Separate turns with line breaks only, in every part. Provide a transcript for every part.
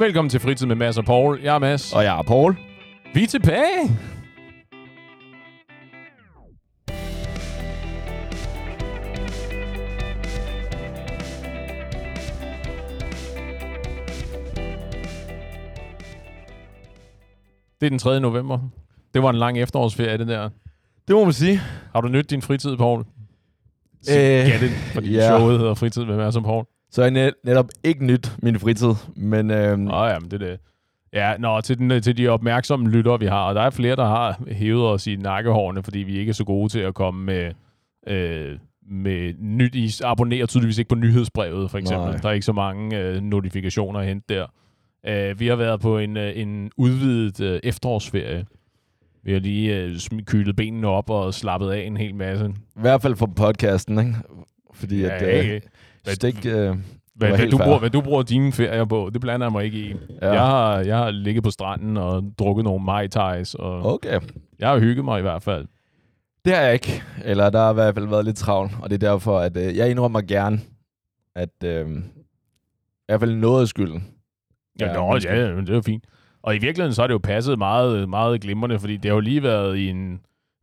Velkommen til Fritid med Mads og Paul. Jeg er Mads.
Og jeg er Paul.
Vi er tilbage. Det er den 3. november. Det var en lang efterårsferie, det der.
Det må man sige.
Har du nyt din fritid, Paul?
Øh,
Gæt det, fordi
ja.
showet hedder Fritid med Mads og Paul.
Så er net, netop ikke nyt min fritid, men øhm,
Nå ja, men det er det. Ja, nå, til, den, til de opmærksomme lyttere, vi har, og der er flere, der har hævet os i nakkehårene, fordi vi ikke er så gode til at komme med, øh, med nyt. I abonnerer tydeligvis ikke på nyhedsbrevet, for eksempel.
Nej.
Der er ikke så mange øh, notifikationer at hente der. Øh, vi har været på en, øh, en udvidet øh, efterårsferie. Vi har lige øh, kylet benene op og slappet af en hel masse.
i hvert fald for podcasten, ikke? Fordi at
Ja,
øh,
ikke? Hvad-
stik... Øh,
Hvad, hvad, du
fair.
bruger, hvad du bruger dine ferier på, det blander jeg mig ikke i.
ja.
Jeg, har, jeg har ligget på stranden og drukket nogle mai tais, og
Okay.
jeg har hygget mig i hvert fald.
Det har jeg ikke. Eller der har i hvert fald været lidt travlt, og det er derfor, at øh, jeg indrømmer gerne, at øh, i hvert fald noget af skylden.
Ja,
Ja,
nå, ja, men det er jo fint. Og i virkeligheden så har det jo passet meget, meget glimrende, fordi det har jo lige været i en,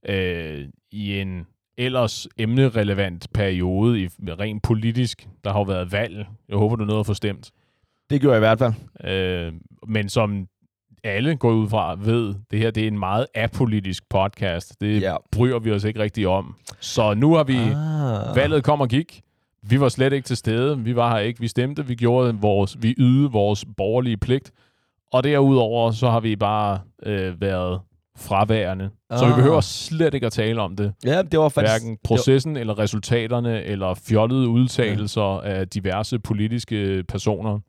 øh, i en ellers emnerelevant periode, i rent politisk. Der har jo været valg. Jeg håber, du nåede at få stemt.
Det gjorde jeg i hvert fald.
Øh, men som alle går ud fra ved, det her det er en meget apolitisk podcast. Det
Ja.
bryr vi os ikke rigtig om. Så nu har vi...
Ah.
Valget kom og gik. Vi var slet ikke til stede. Vi var her ikke. Vi stemte. Vi gjorde vores, vi ydede vores borgerlige pligt. Og derudover så har vi bare øh, været fraværende. Ah. Så vi
Ah.
behøver slet ikke at tale om det.
Ja, det var faktisk...
Hverken processen eller resultaterne eller fjollede udtalelser ja. af diverse politiske personer.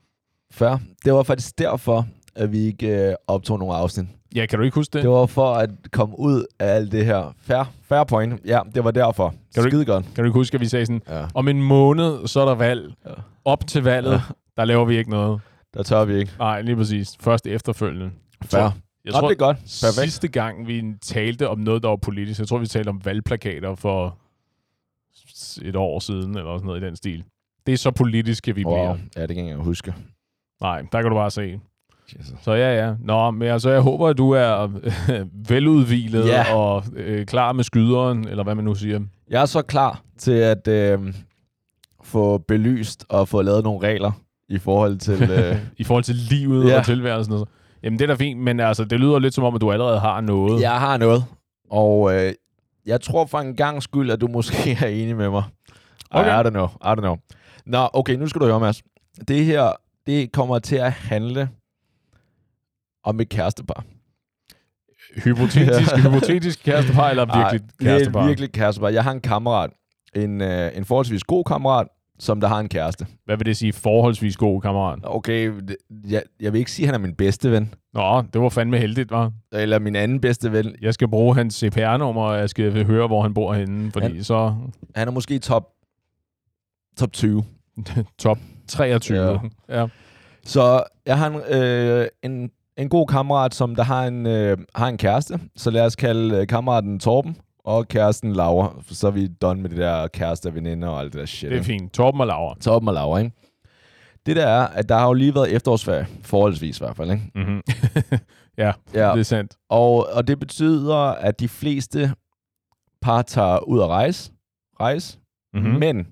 Fair. Det var faktisk derfor, at vi ikke øh, optog nogle afsnit.
Ja, kan du ikke huske det?
Det var for at komme ud af alt det her. Fair, fair point. Ja, det var derfor.
Kan du
Skide godt.
Kan du ikke huske, at vi sagde sådan,
Ja.
om en måned, så er der valg.
Ja.
Op til valget,
Ja.
der laver vi ikke noget.
Der tør vi ikke.
Nej, lige præcis. Først efterfølgende.
Fair.
Jeg
Jeg
tror,
det er godt. Perfekt.
Sidste gang, vi talte om noget, der var politisk, jeg tror, vi talte om valgplakater for et år siden, eller sådan noget i den stil. Det er så politiske, vi
Wow.
bliver.
Ja, det kan jeg huske.
Nej, der kan du bare se.
Jesus.
Så ja, ja. Nå, men altså, jeg håber, at du er veludvilet
Ja.
og øh, klar med skyderen, eller hvad man nu siger.
Jeg er så klar til at øh, få belyst og få lavet nogle regler i forhold til... Øh,
I forhold til livet
Ja.
og tilværelsen. Og så. Jamen, det er da fint, men altså, det lyder lidt som om, at du allerede har noget.
jeg har noget, og øh, jeg tror for en gang skyld, at du måske er enig med mig.
Okay.
I don't know. I don't know. Nå, okay, nu skal du høre, Mads. Det her, det kommer til at handle om et kærestepar.
Hypotetisk, hypotetisk kærestepar, eller virkelig
Ej,
kærestepar?
Det er virkelig kærestepar. Jeg har en kammerat, en, øh, en forholdsvis god kammerat, som der har en kæreste.
Hvad vil det sige, forholdsvis god kammerat?
Okay, det- jeg, jeg vil ikke sige, at han er min bedste ven.
Nå, det var fandme heldigt, var.
Eller min anden bedste ven.
Jeg skal bruge hans CPR-nummer, og jeg skal høre, hvor han bor henne, fordi
Han-
så
Han er måske top, top 20.
top 23. Ja.
Ja.
ja.
Så jeg har en, øh, en, en god kammerat, som der har en, øh, har en kæreste. Så lad os kalde øh, kammeraten Torben og kæresten Laura. Så er vi done med det der kæreste og veninder og alt det der shit.
Det er
ikke?
fint. Torben og Laura.
Torben og Laura, ikke? Det der er, at der har jo lige været efterårsferie, forholdsvis i hvert fald, ikke?
Mm-hmm. ja,
Ja,
det er sandt.
og, og det betyder, at de fleste par tager ud at rejse, rejse
Mm-hmm.
mm. men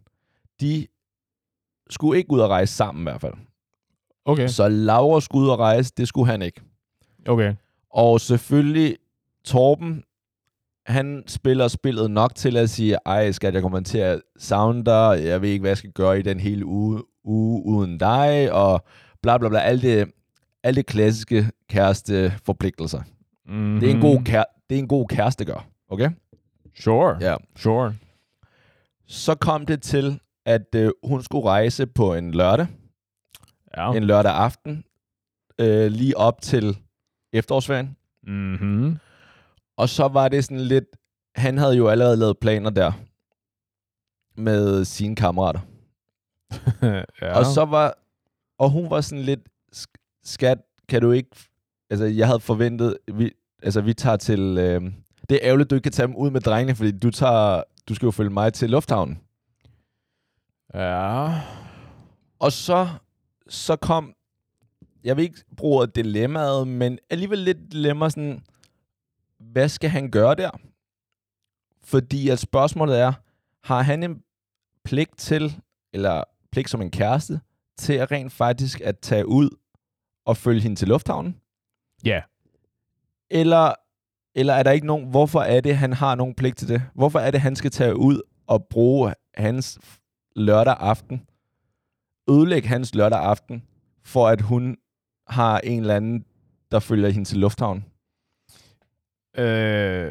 de skulle ikke ud at rejse sammen i hvert fald.
Okay,
Så Laura skulle ud at rejse, det skulle han ikke.
okay.
Og selvfølgelig, Torben, han spiller spillet nok til at sige, ej skat, jeg kommer til at savne dig, jeg ved ikke, hvad jeg skal gøre i den hele uge, uge uden dig, og bla bla bla, alt det, alt det klassiske kæreste forpligtelser.
Mm-hmm.
Det, er en god kære, det er en god kæreste gør, okay?
Sure,
Ja.
sure.
Så kom det til, at øh, hun skulle rejse på en lørdag,
Ja.
en lørdag aften, øh, lige op til efterårsferien.
Mm-hmm.
Og så var det sådan lidt, han havde jo allerede lavet planer der med sine kammerater.
ja.
Og så var, og hun var sådan lidt, "Sk- skat, kan du ikke, altså jeg havde forventet, vi, altså vi tager til, øh, det er ærgerligt, du ikke kan tage dem ud med drengene, fordi du tager, du skal jo følge mig til lufthavnen.
Ja.
Og så, så kom, jeg vil ikke bruge dilemmaet, men alligevel lidt dilemma sådan, hvad skal han gøre der? Fordi at spørgsmålet er, har han en pligt til, eller pligt som en kæreste, til at rent faktisk at tage ud og følge hende til lufthavnen?
Ja.
Eller, eller er der ikke nogen, hvorfor er det, han har nogen pligt til det? Hvorfor er det, han skal tage ud og bruge hans lørdag aften, ødelægge hans lørdag aften, for at hun har en eller anden, der følger hende til lufthavnen?
Øh,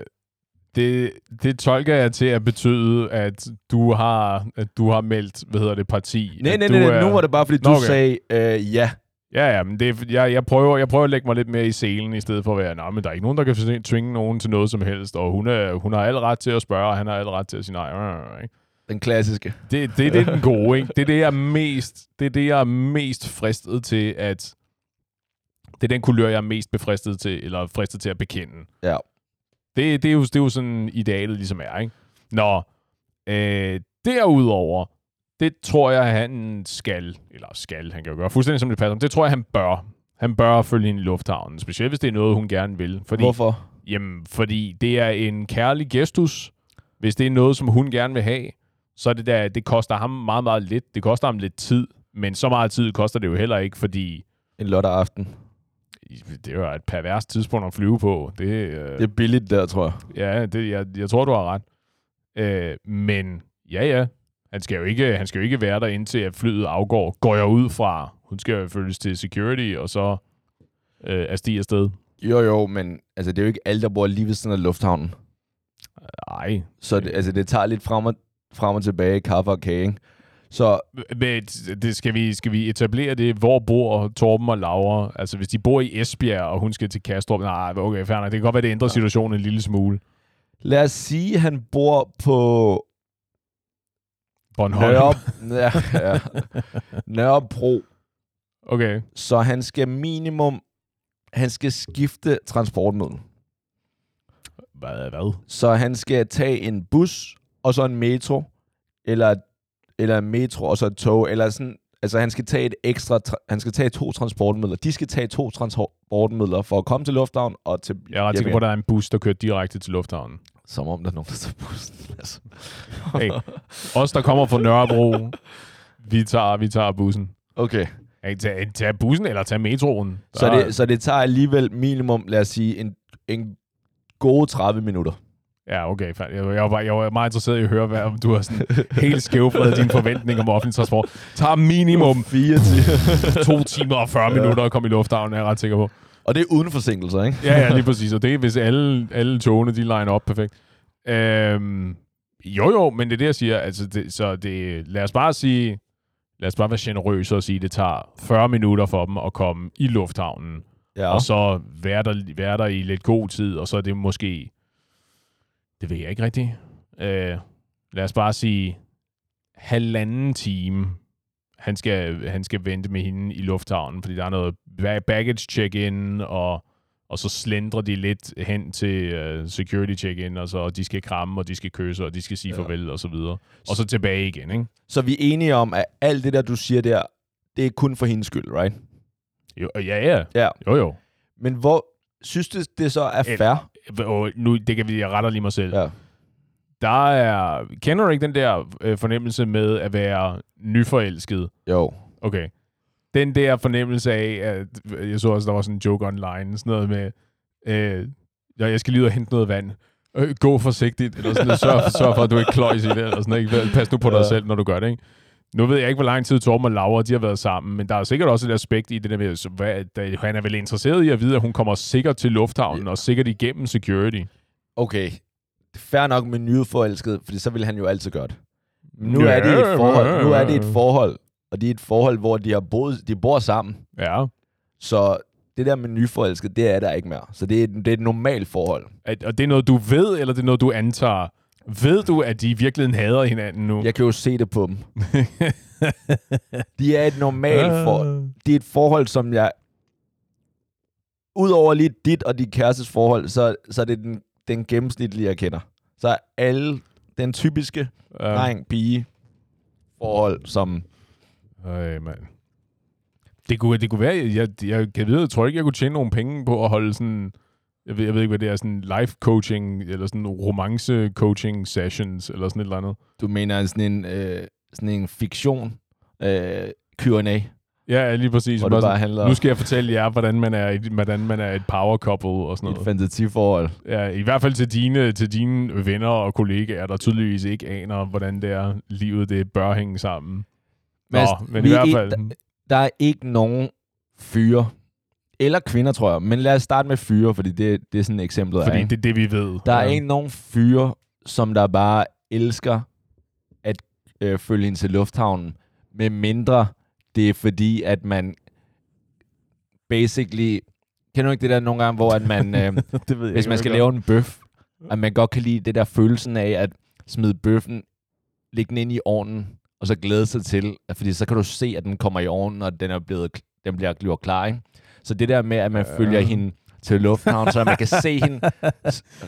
det, det tolker jeg til at betyde, at du har, at du har meldt, hvad hedder det, parti.
Nej, nej,
du
nej,
er-
nu var det bare, fordi
Nå,
du
okay.
sagde øh, ja.
Ja, ja, men det, jeg, jeg, prøver, jeg prøver at lægge mig lidt mere i selen, i stedet for at være, nej, men der er ikke nogen, der kan tvinge nogen til noget som helst, og hun, er, hun har al ret til at spørge, og han har al ret til at sige nej. Øh, ikke?
Den klassiske.
Det, det, det er den gode, ikke? Det er det, jeg er mest, det er det, jeg er mest fristet til, at... Det er den kulør, jeg er mest befristet til, eller fristet til at bekende.
Ja.
Det, det, er, jo, det er jo sådan, idealet ligesom er, ikke? Nå, øh, derudover, det tror jeg, han skal, eller skal, han kan jo gøre fuldstændig som det passer, det tror jeg, han bør. Han bør følge hende i lufthavnen, specielt hvis det er noget, hun gerne vil. Fordi,
Hvorfor?
Jamen, fordi det er en kærlig gestus. Hvis det er noget, som hun gerne vil have, så er det der, det koster ham meget, meget lidt. Det koster ham lidt tid, men så meget tid koster det jo heller ikke, fordi
En lørdag aften.
Det er jo et pervers tidspunkt at flyve på. Det, øh,
Det er billigt der, tror jeg.
Ja, det, jeg, jeg tror, du har ret. Øh, men ja, ja. Han skal, jo ikke, han skal jo ikke være der indtil at flyet afgår. Går jeg ud fra. Hun skal jo følges til security, og så øh, er stige afsted.
Jo, jo, men altså, det er jo ikke alle, der bor lige ved siden af lufthavnen.
Ej.
Så det, altså, det tager lidt frem og, frem og tilbage, kaffe og kage, ikke? Så
Men det skal, vi, skal vi etablere det? Hvor bor Torben og Laura? Altså, hvis de bor i Esbjerg, og hun skal til Kastrup, nej, okay, fair nok. Det kan godt være, det ændrer situationen en lille smule.
lad os sige, at han bor på
Bornholm.
Nørre, ja, ja, Nørrebro,
Okay.
så han skal minimum, han skal skifte transportmiddel.
Hvad? hvad?
Så han skal tage en bus, og så en metro, eller, eller en metro, og så et tog, eller sådan, altså han skal tage et ekstra, tra- han skal tage to transportmidler. De skal tage to transportmidler for at komme til lufthavn og til
Jeg er ret sikker på, at der er en bus, der kører direkte til lufthavnen.
Som om der er nogen, der tager bussen. Altså.
Hey, os, der kommer fra Nørrebro, vi tager, vi tager bussen.
Okay,
Hey, tag, tag bussen eller tag metroen.
så
Der-
det, så det tager alligevel minimum, lad os sige, en, en gode 30 minutter.
Ja, okay. Jeg, var, jeg var meget interesseret i at høre, hvad, om du har sådan helt skævfredet dine forventninger om offentlig transport. Tag minimum
Fire timer.
to timer og 40 minutter at komme i lufthavnen, er jeg ret sikker på.
Og det er uden forsinkelser, ikke?
Ja, ja, lige præcis. Og det er, hvis alle, alle togene, de line op perfekt. Øhm, jo, jo, men det er det, jeg siger. Altså, det, så det, lad os bare sige, lad os bare være generøse og sige, at det tager 40 minutter for dem at komme i lufthavnen,
Ja.
ja. og så være der, være der i lidt god tid, og så er det måske, det ved jeg ikke rigtigt. Øh, lad os bare sige, halvanden time, han skal, han skal vente med hende i lufthavnen, fordi der er noget ba- baggage check-in, og, og så slendrer de lidt hen til uh, security check-in, og så og de skal kramme, og de skal kysse, og de skal sige
Ja.
farvel, og så videre. Og så tilbage igen, ikke?
Så vi er enige om, at alt det der, du siger der, det er kun for hendes skyld, right?
Jo, ja, ja.
Ja.
Jo, jo.
Men hvor synes du, det så er fair?
Og nu, det kan vi, jeg retter lige mig selv.
Ja.
Der er, kender du ikke den der øh, fornemmelse med at være nyforelsket?
Jo.
Okay. Den der fornemmelse af, at jeg så også, der var sådan en joke online, sådan noget med, øh, ja, jeg skal lige ud og hente noget vand. Øh, gå forsigtigt, eller sådan noget. Sørg, sørg for, at du ikke kløjs i det, eller sådan noget. Pas nu på dig
Ja.
selv, når du gør det, ikke? Nu ved jeg ikke, hvor lang tid Torben og Laura de har været sammen, men der er sikkert også et aspekt i det der med, hvad, da, han er vel interesseret i at vide, at hun kommer sikkert til lufthavnen, og sikkert igennem security.
Okay. Fair nok med nyudforelsket, fordi så vil han jo altid gøre det. Nu
Ja,
er det et forhold,
ja,
nu er
ja,
det et
ja.
forhold, og det er et forhold, hvor de har boet, de bor sammen.
Ja.
Så det der med nyforelsket, det er der ikke mere. Så det er, det er et normalt forhold.
At, og det er noget, du ved, eller det er noget, du antager? Ved du, at de i virkeligheden hader hinanden nu?
Jeg kan jo se det på dem. De er et normalt forhold. Det er et forhold, som jeg... Udover lige dit og dit kærestes forhold, så, så er det den, den gennemsnitlige, jeg kender. Så er alle den typiske
Ja.
dreng-pige forhold, som...
Øj, mand. Det kunne, det kunne være, jeg, jeg kan vide, jeg tror ikke, jeg kunne tjene nogle penge på at holde sådan, jeg ved, jeg ved ikke, hvad det er, sådan life coaching, eller sådan romance coaching sessions, eller sådan et eller andet.
Du mener sådan en, øh, sådan en fiktion øh, Q&A,
Ja, lige præcis.
hvor
Bare
det bare
sådan,
handler
nu skal jeg fortælle jer, hvordan man er et, hvordan man er et power couple og sådan
om et
noget.
fantasiforhold.
Ja, I hvert fald til dine, til dine venner og kollegaer, der tydeligvis ikke aner, hvordan det er, livet det bør hænge sammen. Nå,
Mads,
men i
er
hvert
ikke-
fald...
der, der er ikke nogen fyre, eller kvinder, tror jeg, men lad os starte med fyre, fordi det, det er sådan et eksempel.
Fordi
ikke?
det er det, vi ved.
Der er
ja.
ikke nogen fyre, som der bare elsker at øh, følge ind til lufthavnen, med mindre det er fordi, at man basically... Kender du ikke det der nogle gange, hvor at man, øh,
det ved jeg
hvis man skal
hvad
lave en bøf, at man godt kan lide det der følelsen af at smide bøffen, lægge den ind i ovnen, og så glæde sig til, at- fordi så kan du se, at den kommer i ovnen, og den, er blevet, den bliver bliver klar, ikke? Så det der med, at man
Ja.
følger hende til lufthavnen, så man kan se hende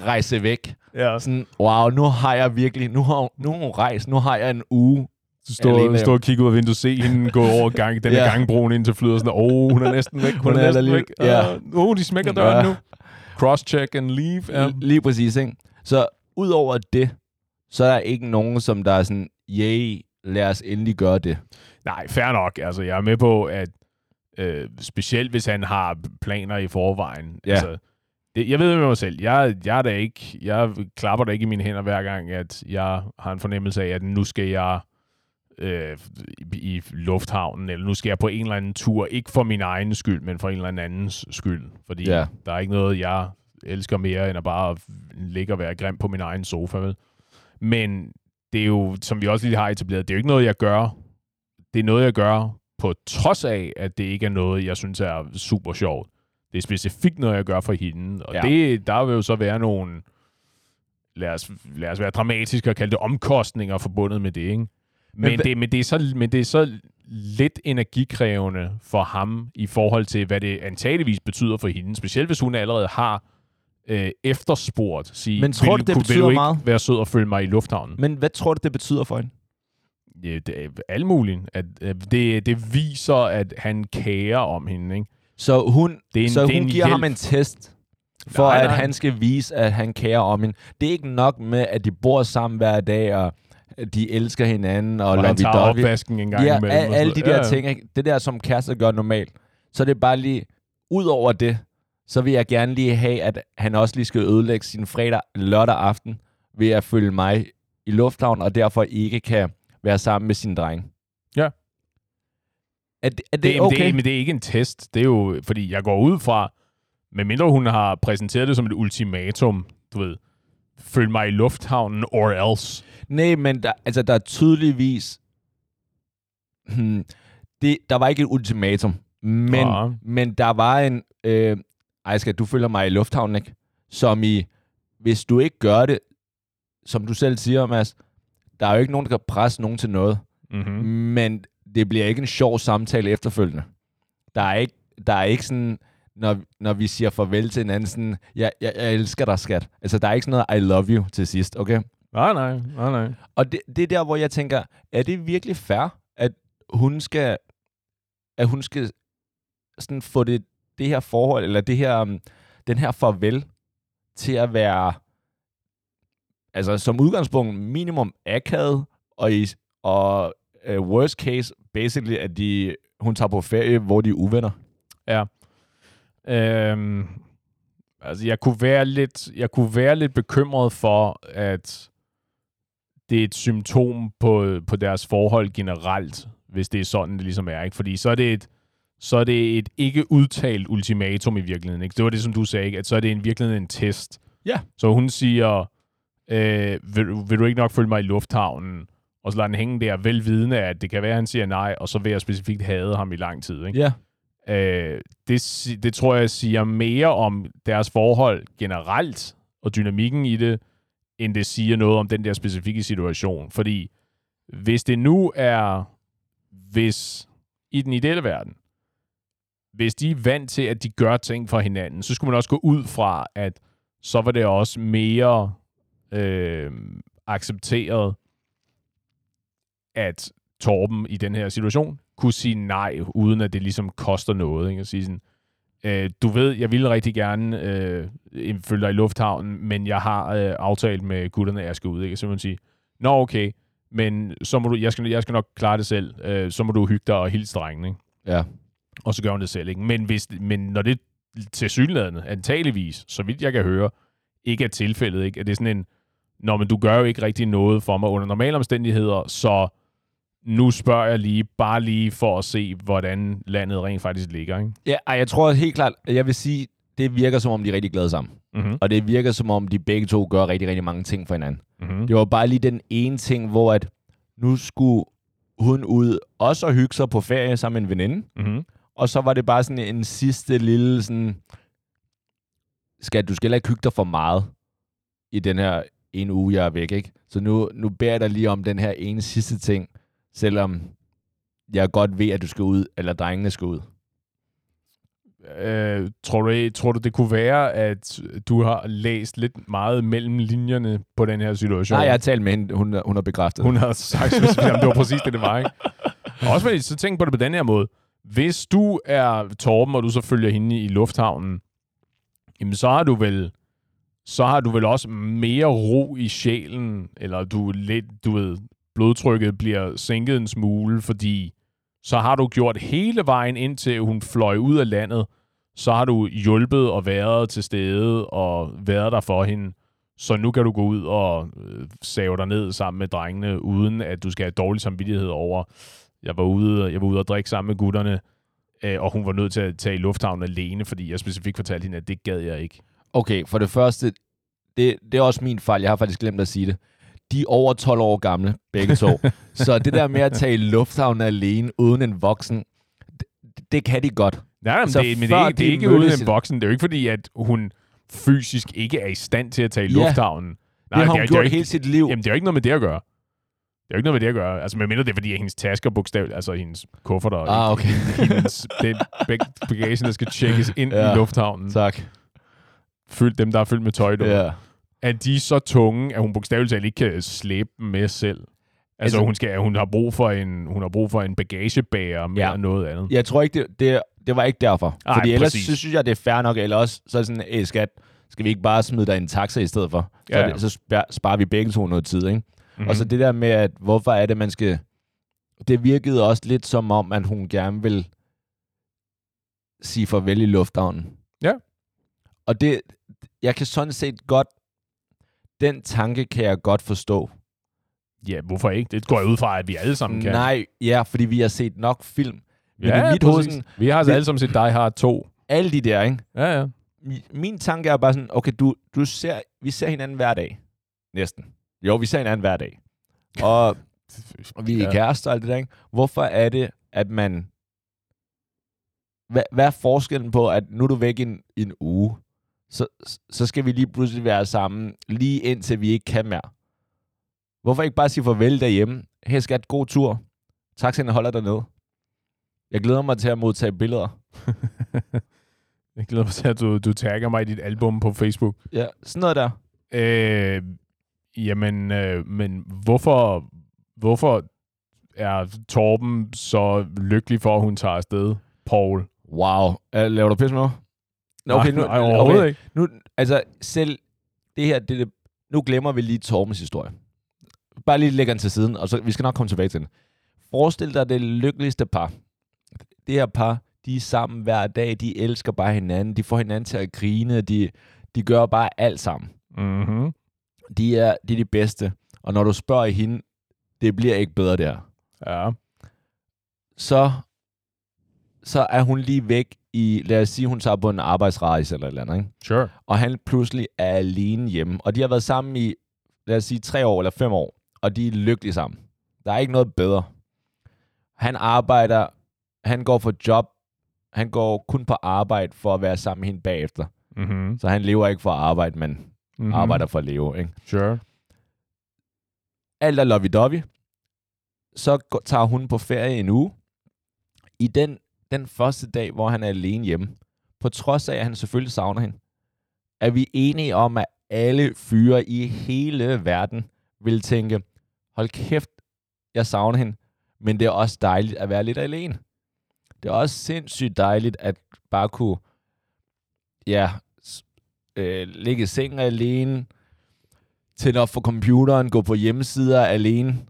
rejse væk.
Ja,
Sådan, wow, nu har jeg virkelig, nu har, nu har hun rejst, nu har jeg en uge.
du står, står og kigger ud af vinduet, se hende gå over gang, den
Ja.
gangbroen ind til flyet, og sådan, åh, oh, hun er næsten væk, hun,
Hun
er, næsten
der lige-
væk.
ja.
Uh, oh, de smækker døren
Ja.
nu. Cross-check and leave. Ja.
Ja. Lige præcis, ikke? Så ud over det, så er der ikke nogen, som der er sådan, yay, lad os endelig gøre det.
Nej, fair nok. Altså, jeg er med på, at øh, specielt hvis han har planer i forvejen.
Ja.
Altså, det, jeg ved med mig selv, jeg, jeg, er da ikke, jeg klapper da ikke i mine hænder hver gang, at jeg har en fornemmelse af, at nu skal jeg øh, i, lufthavnen, eller nu skal jeg på en eller anden tur, ikke for min egen skyld, men for en eller andens skyld. Fordi
Ja.
der er ikke noget, jeg elsker mere, end at bare ligge og være grim på min egen sofa. Vel? Men det er jo, som vi også lige har etableret, det er jo ikke noget, jeg gør. Det er noget, jeg gør på trods af, at det ikke er noget, jeg synes er super sjovt. Det er specifikt noget, jeg gør for hende. Og
Ja.
det, der vil jo så være nogle, lad os, lad os være dramatiske og kalde det omkostninger forbundet med det, ikke? Men,
hva-
det, men, det er så, men det er så lidt energikrævende for ham i forhold til, hvad det antageligvis betyder for hende. Specielt hvis hun allerede har øh, efterspurgt. Sige,
Men tror
vil,
du, det
kunne-
betyder
vil du ikke
meget?
være sød og følge mig i lufthavnen?
Men hvad tror du, det betyder for hende?
Ja, det er alt muligt. At, at det, det viser, at han kærer om hende. Ikke?
Så hun,
Det er en,
så
det er
hun
en
giver
hjælp.
ham en test, for
Nej,
at
nej.
han skal vise, at han kærer om hende. Det er ikke nok med, at de bor sammen hver dag, og at de elsker hinanden, og
Og han tager
lovey-dovey.
opvasken en gang
Ja,
imellem.
al, alle de der
noget.
ting, ikke? det der, som kærester gør normalt. Så det er bare lige, ud over det, så vil jeg gerne lige have, at han også lige skal ødelægge sin fredag, lørdag aften, ved at følge mig i lufthavn, og derfor ikke kan være sammen med sin dreng.
Ja.
Er det, er
Det,
det
det,
okay?
det, men det er ikke en test. Det er jo, fordi jeg går ud fra, medmindre hun har præsenteret det som et ultimatum, du ved, følg mig i lufthavnen or else.
Nej, men der, altså, der er tydeligvis... Hmm, det, der var ikke et ultimatum, men,
Ja.
men der var en... Øh, ej, skal du følger mig i lufthavnen, ikke? Som i, hvis du ikke gør det, som du selv siger, Mads, der er jo ikke nogen, der kan presse nogen til noget.
Mm-hmm.
Men det bliver ikke en sjov samtale efterfølgende. Der er ikke, der er ikke sådan, når, når vi siger farvel til hinanden, sådan, jeg, jeg, jeg elsker dig, skat. Altså, der er ikke sådan noget, I love you til sidst, okay?
Nej, nej, nej, nej.
Og det, det er der, hvor jeg tænker, er det virkelig fair, at hun skal, at hun skal sådan få det, det her forhold, eller det her, um, den her farvel, til at være, altså som udgangspunkt minimum akavet, og, i, og uh, worst case, basically, at de, hun tager på ferie, hvor de er uvenner.
Ja. Øhm, altså, jeg kunne være lidt, jeg kunne være lidt bekymret for, at det er et symptom på, på deres forhold generelt, hvis det er sådan, det ligesom er. Ikke? Fordi så er det et, så er det et ikke udtalt ultimatum i virkeligheden. Ikke? Det var det, som du sagde, ikke? at så er det i virkeligheden en test.
Ja.
Så hun siger, øh, vil, du- vil du ikke nok følge mig i lufthavnen? Og så lader den hænge der, velvidende, at det kan være, at han siger nej, og så vil jeg specifikt have ham i lang tid. Ikke?
Ja.
Øh, det, det tror jeg siger mere om deres forhold generelt, og dynamikken i det, end det siger noget om den der specifikke situation. Fordi hvis det nu er, hvis i den ideelle verden, hvis de er vant til, at de gør ting for hinanden, så skulle man også gå ud fra, at så var det også mere øh, accepteret, at Torben i den her situation kunne sige nej, uden at det ligesom koster noget. Ikke? At sige sådan, øh, du ved, jeg ville rigtig gerne øh, følge dig i lufthavnen, men jeg har øh, aftalt med gutterne, at jeg skal ud. Ikke? Så man sige, nå okay, men så må du, jeg, skal, jeg skal nok klare det selv. Øh, så må du hygge dig og hilse drengen. Ikke?
Ja.
Og så gør hun det selv. Ikke? Men, hvis, men når det til synlædende, antageligvis, så vidt jeg kan høre, ikke er tilfældet, ikke? at det er sådan en, Nå, men du gør jo ikke rigtig noget for mig under normale omstændigheder, så nu spørger jeg lige, bare lige for at se, hvordan landet rent faktisk ligger. Ikke?
Ja, ej, jeg tror helt klart, at jeg vil sige, det virker som om, de er rigtig glade sammen.
Mm-hmm.
Og det virker som om, de begge to gør rigtig, rigtig mange ting for hinanden.
Mm-hmm.
Det var bare lige den ene ting, hvor at nu skulle hun ud også og hygge sig på ferie sammen med en veninde.
Mm-hmm.
Og så var det bare sådan en sidste lille sådan, skal du skal ikke hygge dig for meget i den her en uge, jeg er væk, ikke? Så nu, nu beder jeg dig lige om den her ene sidste ting, selvom jeg godt ved, at du skal ud, eller drengene skal ud.
Øh, tror, du, tror du, det kunne være, at du har læst lidt meget mellem linjerne på den her situation?
Nej, jeg har talt med hende. Hun, hun har bekræftet.
Hun har sagt, at det var præcis det, det var. Ikke? Også fordi, så tænk på det på den her måde. Hvis du er Torben, og du så følger hende i lufthavnen, jamen så har du vel så har du vel også mere ro i sjælen, eller du lidt, du ved, blodtrykket bliver sænket en smule, fordi så har du gjort hele vejen indtil hun fløj ud af landet, så har du hjulpet og været til stede og været der for hende. Så nu kan du gå ud og øh, save dig ned sammen med drengene, uden at du skal have dårlig samvittighed over, jeg var ude, jeg var ude og drikke sammen med gutterne, øh, og hun var nødt til at tage i lufthavnen alene, fordi jeg specifikt fortalte hende, at det gad jeg ikke.
Okay, for det første, det, det er også min fejl. Jeg har faktisk glemt at sige det. De er over 12 år gamle, begge to. så det der med at tage i lufthavnen alene uden en voksen, det, det kan de godt.
Nej, men,
Så
det, men det er, det er ikke uden en voksen. Det er jo ikke fordi, at hun fysisk ikke er i stand til at tage i
Ja.
lufthavnen.
Det har
det,
hun
er, det, er
gjort
jo ikke,
hele sit liv.
jamen, det er jo ikke noget med det at gøre. Det er jo ikke noget med det at gøre. Altså, medmindre det er, fordi at hendes tasker bogstaveligt, altså hendes kufferter,
Ah, okay.
hendes, det, bag- bagagen, der skal tjekkes ind. Ja. i lufthavnen.
Tak.
Fyldt dem, der er fyldt med tøj.
Ja.
Er de så tunge, at hun bogstaveligt talt ikke kan slæbe dem med selv? Altså,
Altså-
hun, skal, hun, har brug for en, hun har brug for en bagagebærer mere
Ja.
end noget andet.
Jeg tror ikke, det, det, det var ikke derfor.
Ej,
Fordi ellers
præcis.
så synes jeg, det er fair nok. Eller også så er det sådan, æh skat, skal vi ikke bare smide dig en taxa i stedet for? Så,
Ja,
det, så spar- sparer vi begge to noget tid, ikke?
Mhm.
Mm-hmm. Og så det der med, at hvorfor er det, man skal... Det virkede også lidt som om, at hun gerne vil sige farvel i lufthavnen.
Ja.
Og det, jeg kan sådan set godt... Den tanke kan jeg godt forstå.
Ja, hvorfor ikke? Det går jeg ud fra, at vi alle sammen kan.
Nej, ja, fordi vi har set nok film. Men
ja,
i mit hoved, sådan,
Vi har altså
det-
alle sammen set Die Hard 2.
alle de der, ikke?
Ja, ja.
Mi- Min tanke er bare sådan, okay, du, du ser, vi ser hinanden hver dag. Næsten. Jo, vi ser hinanden hver dag. Og og vi er
Ja.
kærester og alt det der, ikke? Hvorfor er det, at man... Hvad, hvad er forskellen på, at nu er du væk en, i en uge, så, så skal vi lige pludselig være sammen, lige indtil vi ikke kan mere? Hvorfor ikke bare sige farvel derhjemme? Hey skat, god tur. Taxaen holder dernede. Jeg glæder mig til at modtage billeder.
Jeg glæder mig til, at du, du tagger mig i dit album på Facebook.
Ja, sådan noget der.
Øh, jamen, øh, men hvorfor, hvorfor er Torben så lykkelig for, at hun tager afsted, Paul?
Wow. Laver du pis med mig? Nå, Okay, nu,
nej, overhovedet
okay.
ikke.
nu, altså selv det her, det, det, nu glemmer vi lige Tormens historie. Bare lige lægger den til siden, og så vi skal nok komme tilbage til den. Forestil dig det lykkeligste par. Det her par, de er sammen hver dag, de elsker bare hinanden, de får hinanden til at grine, de, de gør bare alt sammen.
Mm-hmm.
De er, de er de bedste, og når du spørger hende, det bliver ikke bedre der.
Ja.
Så, så er hun lige væk i, lad os sige, hun tager på en arbejdsrejse eller et eller andet, ikke?
Sure.
og han pludselig er alene hjemme. Og de har været sammen i, lad os sige, tre år eller fem år, og de er lykkelige sammen. Der er ikke noget bedre. Han arbejder, han går for job, han går kun på arbejde for at være sammen med hende bagefter.
Mm-hmm.
Så han lever ikke for at arbejde, men
Mm-hmm.
arbejder for at leve. Ikke?
Sure.
Alt er lovey-dovey. Så går- tager hun på ferie en uge. I den, den første dag, hvor han er alene hjemme, på trods af, at han selvfølgelig savner hende, er vi enige om, at alle fyre i hele verden vil tænke, hold kæft, jeg savner hende. men det er også dejligt at være lidt alene. Det er også sindssygt dejligt at bare kunne, ja, øh, ligge i sengen alene, tænde op for computeren, gå på hjemmesider alene.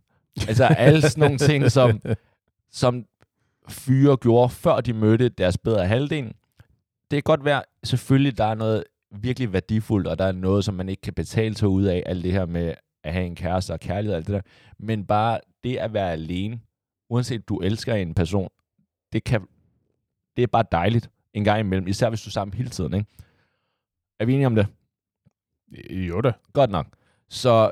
Altså alle sådan nogle ting, som, som fyre gjorde, før de mødte deres bedre halvdel. Det kan godt være, selvfølgelig, der er noget virkelig værdifuldt, og der er noget, som man ikke kan betale sig ud af, alt det her med at have en kæreste og kærlighed og alt det der. Men bare det at være alene, uanset du elsker en person, det, kan, det er bare dejligt en gang imellem, især hvis du er sammen hele tiden. Ikke? Er vi enige om det?
Jo da.
Godt nok. Så,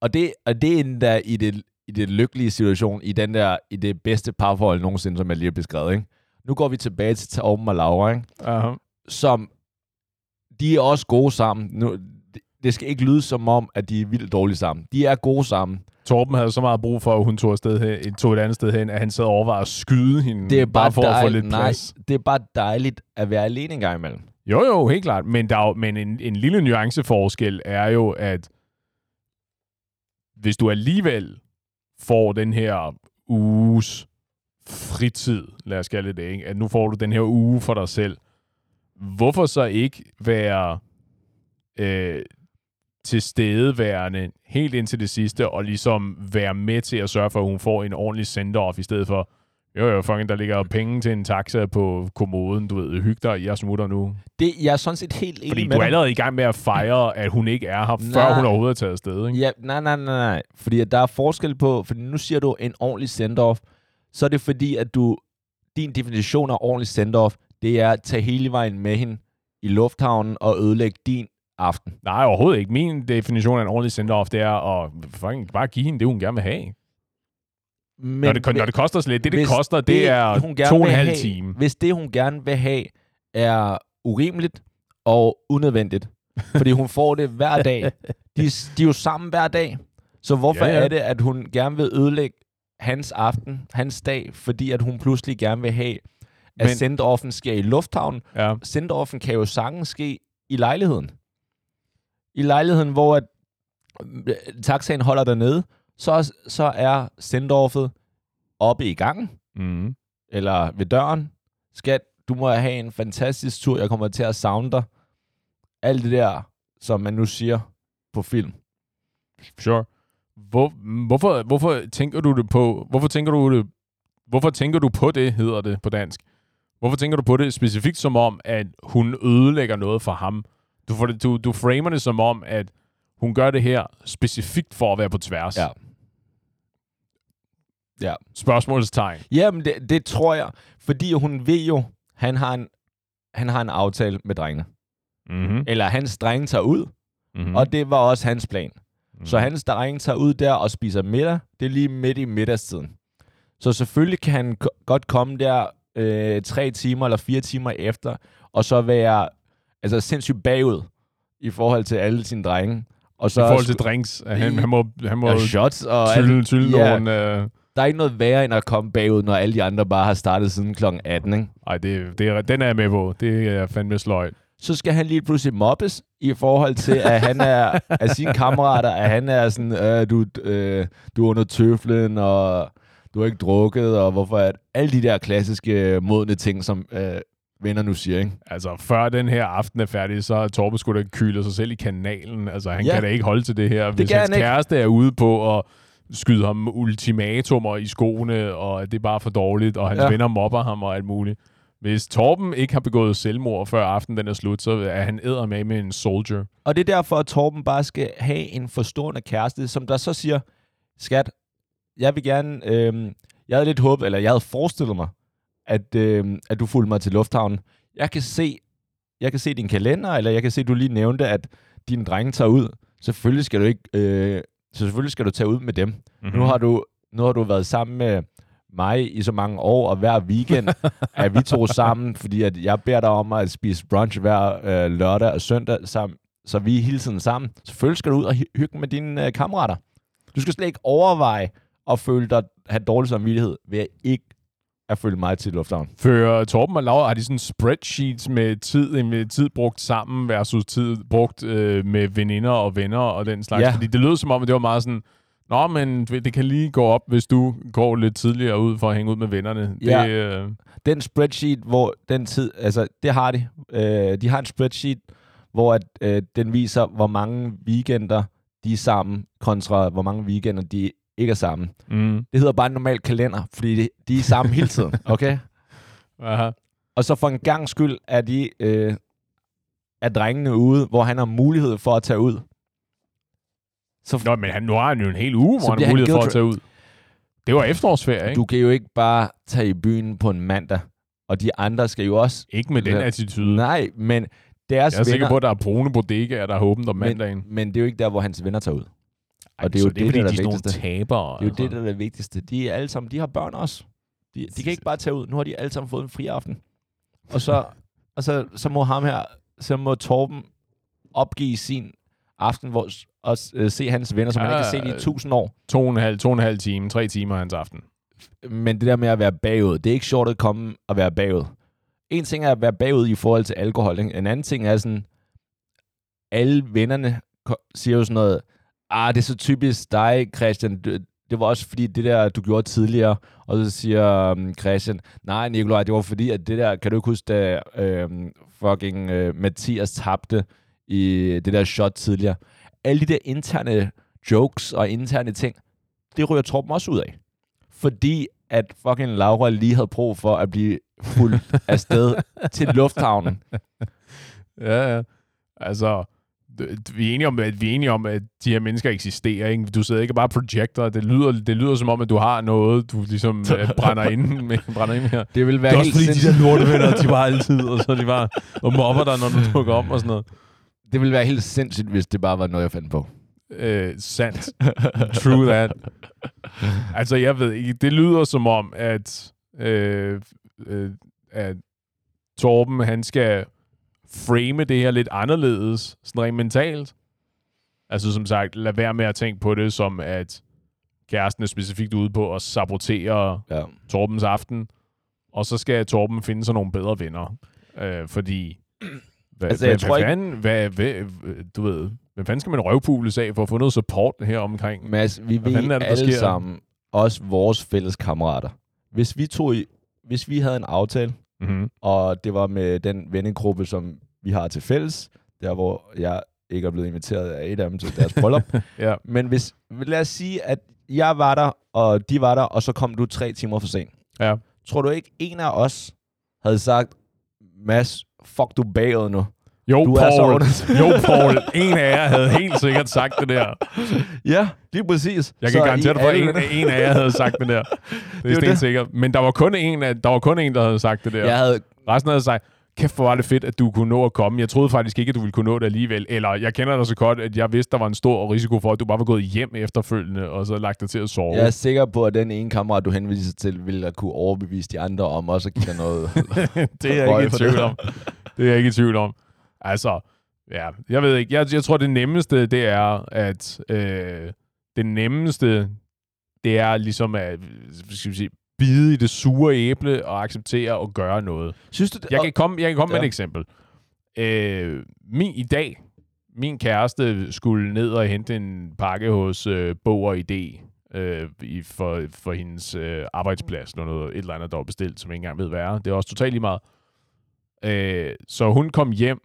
og det, og det er endda i det, i det lykkelige situation, i, den der, i det bedste parforhold nogensinde, som jeg lige har beskrevet. Ikke? Nu går vi tilbage til Torben og Laura, ikke?
Uh-huh.
som de er også gode sammen. Nu, det- skal ikke lyde som om, at de er vildt dårlige sammen. De er gode sammen.
Torben havde så meget brug for, at hun tog, afsted hen, tog et andet sted hen, at han sad og overvejede at skyde hende,
Det er bare,
for at få
dejligt,
lidt
nej,
plads.
det er bare dejligt at være alene en gang imellem.
Jo, jo, helt klart. Men, der er jo, men en, en lille nuanceforskel er jo, at hvis du alligevel får den her uges fritid, lad os kalde det ikke? at nu får du den her uge for dig selv, hvorfor så ikke være øh, tilstedeværende helt indtil det sidste, og ligesom være med til at sørge for, at hun får en ordentlig send-off, i stedet for, jo jo, fucking, der ligger penge til en taxa på kommoden, du ved, hyg dig, jeg smutter nu.
Det, jeg er sådan set helt enig
Fordi
med
du er allerede i gang med at fejre, at hun ikke er her,
Nej.
før hun overhovedet er taget afsted, ikke?
Ja, nej, nej, nej, nej. Fordi at der er forskel på, fordi nu siger du en ordentlig send-off, så er det fordi, at du, din definition af ordentlig send-off, det er at tage hele vejen med hende i lufthavnen og ødelægge din aften.
Nej, overhovedet ikke. Min definition af en ordentlig send-off, det er at fucking bare give hende det, hun gerne vil have.
Men,
når, det, når det koster så lidt, det, det koster, det, er
hun
to og en halv
have-
time.
Hvis det, hun gerne vil have, er urimeligt og unødvendigt, fordi hun får det hver dag. De, de er jo sammen hver dag. Så hvorfor
Ja,
ja, er det, at hun gerne vil ødelægge hans aften, hans dag, fordi at hun pludselig gerne vil have, at
Men-
send-offen sker i lufthavnen.
Ja.
Send-offen kan jo sagtens ske i lejligheden. I lejligheden, hvor at, øh, taxaen holder dernede, så, så er send-offet oppe i gangen
Mm.
eller ved døren. Skat, du må have en fantastisk tur. Jeg kommer til at savne dig. Alt det der, som man nu siger på film.
Sure. Hvor, hvorfor, hvorfor tænker du det på? Hvorfor tænker du det? Hvorfor tænker du på det, hedder det på dansk? Hvorfor tænker du på det specifikt som om, at hun ødelægger noget for ham? Du, får det, du, du framer det som om, at hun gør det her specifikt for at være på tværs.
Ja. Ja.
Spørgsmålstegn.
Jamen, det, det tror jeg, fordi hun ved jo, han har en, han har en aftale med drengene.
Mm-hmm.
Eller hans drenge tager ud,
Mm-hmm.
mm. og det var også hans plan.
mm-hmm.
Så hans drenge tager ud der og spiser middag. Det er lige midt i middagstiden. Så selvfølgelig kan han godt komme der øh, tre timer eller fire timer efter, og så være altså, sindssygt bagud i forhold til alle sine drenge. Og så
I forhold til drinks. Han, han må, han må
og shots og
tylle, tylle
Ja.
nogle... Øh,
Der er ikke noget værre end at komme bagud, når alle de andre bare har startet siden kl. 18. Ikke?
ej, det, det er, den er jeg med på. Det er fandme sløjt.
Så skal han lige pludselig mobbes i forhold til, at han er af sine kammerater, at han er sådan, øh, du, øh, du er under tøflen, og du har ikke drukket, og hvorfor er alle de der klassiske modne ting, som øh, venner nu siger, ikke?
Altså, før den her aften er færdig, så er Torben skulle da kyler sig selv i kanalen. Altså, han
Ja.
kan da ikke holde til det her. Hvis
kan
hans
han ikke.
kæreste er ude på at skyde ham ultimatumer i skoene, og at det er bare for dårligt, og hans ja. Venner mobber ham og alt muligt. Hvis Torben ikke har begået selvmord, før aftenen den er slut, så er han æder med med en soldier.
Og det er derfor, at Torben bare skal have en forstående kæreste, som der så siger, skat, jeg vil gerne, øh, jeg havde lidt håbet, eller jeg havde forestillet mig, at, øh, at du fulgte mig til lufthavnen. Jeg kan se, jeg kan se din kalender, eller jeg kan se, at du lige nævnte, at dine drenge tager ud. Selvfølgelig skal du ikke, øh, så selvfølgelig skal du tage ud med dem.
Mm-hmm.
Nu har du, nu har du været sammen med mig i så mange år, og hver weekend er vi to sammen, fordi at jeg beder dig om at spise brunch hver øh, lørdag og søndag sammen, så vi er hele tiden sammen. Selvfølgelig skal du ud og hy- hygge med dine øh, kammerater. Du skal slet ikke overveje at føle dig, have dårlig samvittighed ved at ikke at følge mig til lufthavn.
Fører Torben og Laura, har de sådan spreadsheets med tid, med tid brugt sammen versus tid brugt øh, med veninder og venner og den slags?
Ja.
Fordi det lød som om, at det var meget sådan, Nå, men det kan lige gå op, hvis du går lidt tidligere ud for at hænge ud med vennerne.
Ja.
Det, øh,
Den spreadsheet, hvor den tid... Altså, det har de. Øh, de har en spreadsheet, hvor at, øh, den viser, hvor mange weekender de er sammen, kontra hvor mange weekender de ikke er sammen.
mm,
Det hedder bare en normal kalender, fordi de, de er sammen hele tiden, okay?
aha.
Og så for en gang skyld er de øh, er drengene ude, hvor han har mulighed for at tage ud. Så
Nå, men han, nu har han jo en hel uge, hvor han har mulighed for at tage ud. Det var efterårsferie, ikke?
du kan jo ikke bare tage i byen på en mandag, og de andre skal jo også...
Ikke med den attitude.
Nej, men deres
Jeg er sikker
venner...
på, at der er brune bodegaer, der er åbent om mandagen.
men, men det er jo ikke der, hvor hans venner tager ud.
Ej,
og det er jo det,
fordi,
der er
de er
vigtigste.
tabere.
Det er jo det, der er det vigtigste. De er alle sammen, de har børn også. De, de kan ikke bare tage ud. Nu har de alle sammen fået en fri aften. Og så, og så, så må ham her, så må Torben opgive sin aften, hvor og øh, se hans venner, som han ikke har set i
Ja.
tusind år.
To og en halv, to og en halv time, tre timer hans aften.
Men det der med at være bagud, det er ikke sjovt at komme og være bagud. En ting er at være bagud i forhold til alkohol. Ikke? En anden ting er sådan, alle vennerne siger jo sådan noget, ah, det er så typisk dig, Christian. Det var også fordi det der, du gjorde tidligere. Og så siger um, Christian, nej Nikolaj, det var fordi, at det der, kan du ikke huske, da øhm, fucking øh, Mathias tabte i det der shot tidligere. Alle de der interne jokes og interne ting, det ryger Torben også ud af. Fordi at fucking Laura lige havde brug for at blive fuldt afsted til lufthavnen.
Ja, ja. Altså, vi er, enige om, at vi er enige om, at de her mennesker eksisterer. Ikke? Du sidder ikke bare og projector. Det lyder, det lyder som om, at du har noget, du ligesom øh, brænder ind med. Brænder ind her.
Det vil være
Det er også fordi, de
sindssygt.
der lortevenner, de var altid, og så de bare og mobber dig, når du dukker om og sådan noget.
Det ville være helt sindssygt, hvis det bare var noget, jeg fandt på.
Øh, sandt. True that. Altså, jeg ved ikke, det lyder som om, at, øh, øh, at Torben, han skal frame det her lidt anderledes, sådan rent mentalt. Altså, som sagt, lad være med at tænke på det som, at kæresten er specifikt ude på at sabotere
Ja.
Torbens aften, og så skal Torben finde sig nogle bedre venner. Øh, fordi... Hvad,
Altså, jeg tror
hvad,
ikke-
fanden, hvad, hvad, du ved, hvad fanden skal man røvpules af for at få noget support her omkring?
Mads, vi
Hvad
ved
er det, der
alle
sker?
sammen, også vores fælles kammerater. Hvis vi tog i, hvis vi havde en aftale,
Mm-hmm.
og det var med den vennegruppe, som vi har til fælles, der hvor jeg ikke er blevet inviteret af et af dem til deres bryllup.
Ja.
Men hvis, lad os sige, at jeg var der, og de var der, og så kom du tre timer for sent.
Ja.
Tror du ikke, en af os havde sagt, Mads, fuck du bagud nu?
Jo,
Du er så
Paul. jo, Paul. En af jer havde helt sikkert sagt det der.
Ja, lige præcis.
Jeg
Så
kan garantere
I
dig for, at en, en af jer havde sagt det der. Det er
det.
sikkert. Men der var kun en, af, der var kun en, der havde sagt det der.
Jeg havde
Resten havde sagt, kæft hvor var det fedt, at du kunne nå at komme. Jeg troede faktisk ikke, at du ville kunne nå det alligevel. Eller jeg kender dig så godt, at jeg vidste, der var en stor risiko for, at du bare var gået hjem efterfølgende, og så lagt dig til at sove.
Jeg er sikker på, at den ene kammerat, du henviser til, ville kunne overbevise de andre om også at give dig noget.
det er jeg ikke i tvivl om. Det er jeg ikke i tvivl om. Altså, ja, jeg ved ikke. Jeg, jeg tror, det nemmeste, det er, at øh, det nemmeste, det er ligesom at skal vi sige, bide i det sure æble og acceptere og gøre noget.
Synes du det?
Jeg kan komme, jeg kan komme ja. med et eksempel. Øh, min, I dag, min kæreste skulle ned og hente en pakke hos øh, Bog og ID øh, i, for, for hendes øh, arbejdsplads, noget, noget, et eller andet, der var bestilt, som jeg ikke engang ved, hvad er. Det er også totalt lige meget. Øh, så hun kom hjem,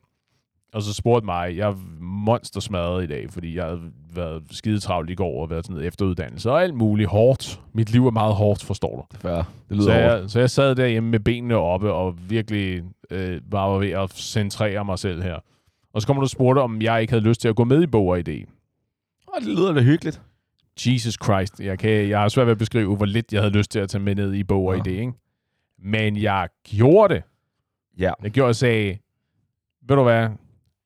og så spurgte mig, jeg er monstersmadret i dag, fordi jeg havde været skide travlt i går og været sådan noget efteruddannelse og alt muligt hårdt. Mit liv er meget hårdt, forstår du.
Fair. Det lyder
Så
hårdt.
jeg, så jeg sad derhjemme med benene oppe og virkelig øh, bare var ved at centrere mig selv her. Og så kommer du og spurgte, om jeg ikke havde lyst til at gå med i Bog og ID.
Åh, det lyder da hyggeligt.
Jesus Christ, jeg, kan, jeg har svært ved at beskrive, hvor lidt jeg havde lyst til at tage med ned i Bog og
Ja.
ID, ikke? Men jeg gjorde det.
Ja.
Jeg gjorde og sagde, ved du hvad?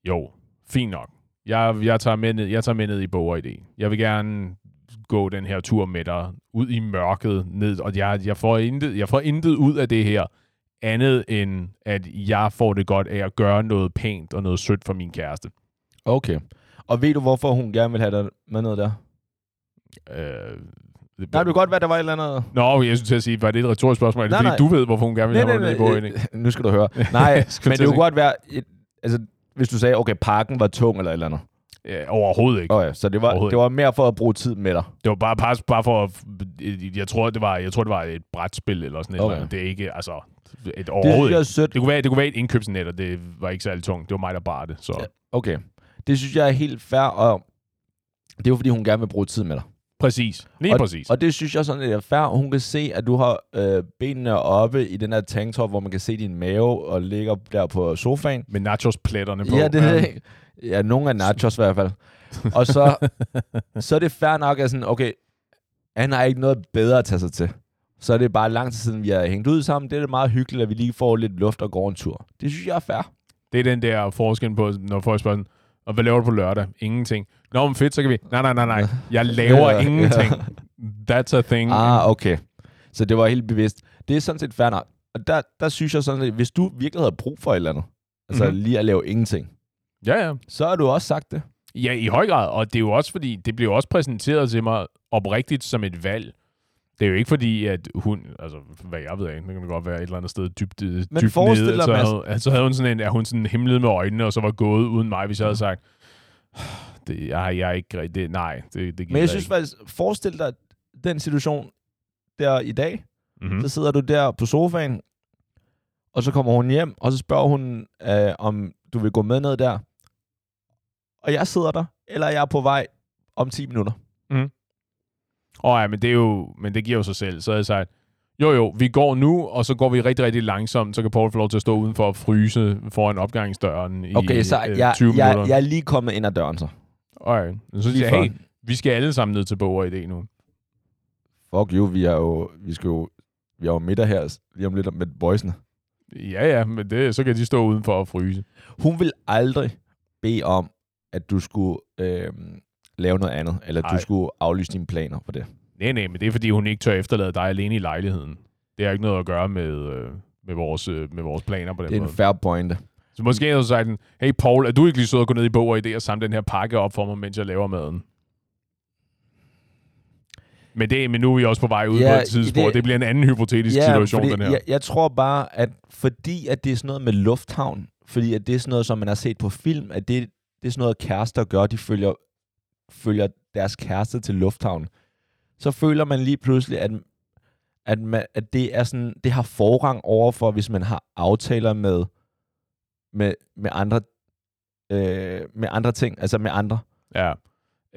Jo, fint nok. Jeg, jeg, tager med ned, jeg tager med ned i Bog og ID. Jeg vil gerne gå den her tur med dig ud i mørket ned, og jeg, jeg, får intet, jeg får intet ud af det her, andet end at jeg får det godt af at gøre noget pænt og noget sødt for min kæreste.
Okay. Og ved du, hvorfor hun gerne vil have dig med ned der?
Øh, det,
Nej, kan godt være, der var et eller andet...
Nå, jeg skulle til at sige, var det et retorisk spørgsmål? Er det
Nej,
fordi,
nej.
du ved, hvorfor hun gerne vil have mig med i Bog og ID?
øh, nu skal du høre. Nej, men det kunne godt være... Et, altså, hvis du sagde, okay, parken var tung eller et eller andet.
Ja, overhovedet ikke.
Ja. Så det var, det var mere for at bruge tid med dig.
Det var bare, bare, bare for at, jeg tror, det var, jeg tror, det var et brætspil eller sådan
Okay.
noget. Det er ikke, altså, et
Det
overhovedet
er
ikke.
sødt.
Det kunne, være, det kunne være et indkøbsnet, og det var ikke særlig tungt. Det var mig, der bar det. Så
Ja. Okay. Det synes jeg er helt fair, og det er jo fordi, hun gerne vil bruge tid med dig.
Præcis. Lige præcis.
Og det synes jeg sådan, det er fair. Hun kan se, at du har øh, benene oppe i den her tanktop, hvor man kan se din mave og ligger der på sofaen.
Med nachos-pletterne på.
Ja, det er det. Ja, nogle af nachos i hvert fald. Og så, så er det fair nok, at sådan, okay, han har ikke noget bedre at tage sig til. Så er det bare lang tid siden, vi har hængt ud sammen. Det er det meget hyggeligt, at vi lige får lidt luft og går en tur. Det synes jeg er fair.
Det er den der forskel på, når folk spørger, og hvad laver du på lørdag? Ingenting. Nå, men fedt, så kan vi... Nej, nej, nej, nej. Jeg laver
Ja,
ingenting. That's a thing.
Ah, okay. Så det var helt bevidst. Det er sådan set fair nok. Og der, der synes jeg sådan set, hvis du virkelig havde brug for et eller andet, altså
Mhm.
lige at lave ingenting,
Ja, ja.
så har du også sagt det.
Ja, i høj grad. Og det er jo også fordi, det blev også præsenteret til mig oprigtigt som et valg. Det er jo ikke fordi, at hun, altså hvad jeg ved ikke, det kan godt være et eller andet sted dybt, øh,
Men
dybt nede, så havde, altså, havde hun sådan en, at hun sådan himlede med øjnene, og så var gået uden mig, hvis jeg havde sagt, det, jeg, jeg er ikke, rigtig- det, nej, det, det gider
Men jeg synes
ikke.
faktisk, forestil dig den situation der i dag.
Mm-hmm.
Så sidder du der på sofaen, og så kommer hun hjem, og så spørger hun, øh, om du vil gå med ned der. Og jeg sidder der, eller jeg er på vej om 10 minutter.
Åh ja, men det, er jo, men det giver jo sig selv. Så havde jeg sagt, jo jo, vi går nu, og så går vi rigtig, rigtig langsomt, så kan Paul få lov til at stå udenfor og fryse foran opgangsdøren i
Okay, så
øh,
jeg,
20
jeg,
minutter.
jeg er lige kommet ind ad døren så.
Okay. Så jeg,
før.
hey, vi skal alle sammen ned til Bog og idé nu.
Fuck you, vi er jo, vi skal jo, vi er jo middag her lige om lidt med boysene.
Ja, ja, men det, så kan de stå udenfor og fryse.
Hun vil aldrig bede om, at du skulle øh, lave noget andet, eller at du
Ej.
skulle aflyse dine planer for det.
Nej, nej, men det er, fordi hun ikke tør efterlade dig alene i lejligheden. Det har ikke noget at gøre med, øh, med, vores, øh, med vores planer på den
Det er
måde.
en fair pointe.
Så måske har du sagt, hey Paul, er du ikke lige sød at gå ned i Bog og idé og samle den her pakke op for mig, mens jeg laver maden? Men, det, men nu er vi også på vej ud
Ja,
på et tidspunkt. Det,
det-
bliver en anden hypotetisk situation,
fordi
den her.
Jeg, jeg tror bare, at fordi at det er sådan noget med lufthavn, fordi at det er sådan noget, som man har set på film, at det, det er sådan noget, kærester gør, de følger, følger deres kæreste til lufthavn. Så føler man lige pludselig, at, at, man, at det, er sådan, det har forrang overfor, hvis man har aftaler med, med, med, andre, øh, med andre ting, altså med andre.
Ja.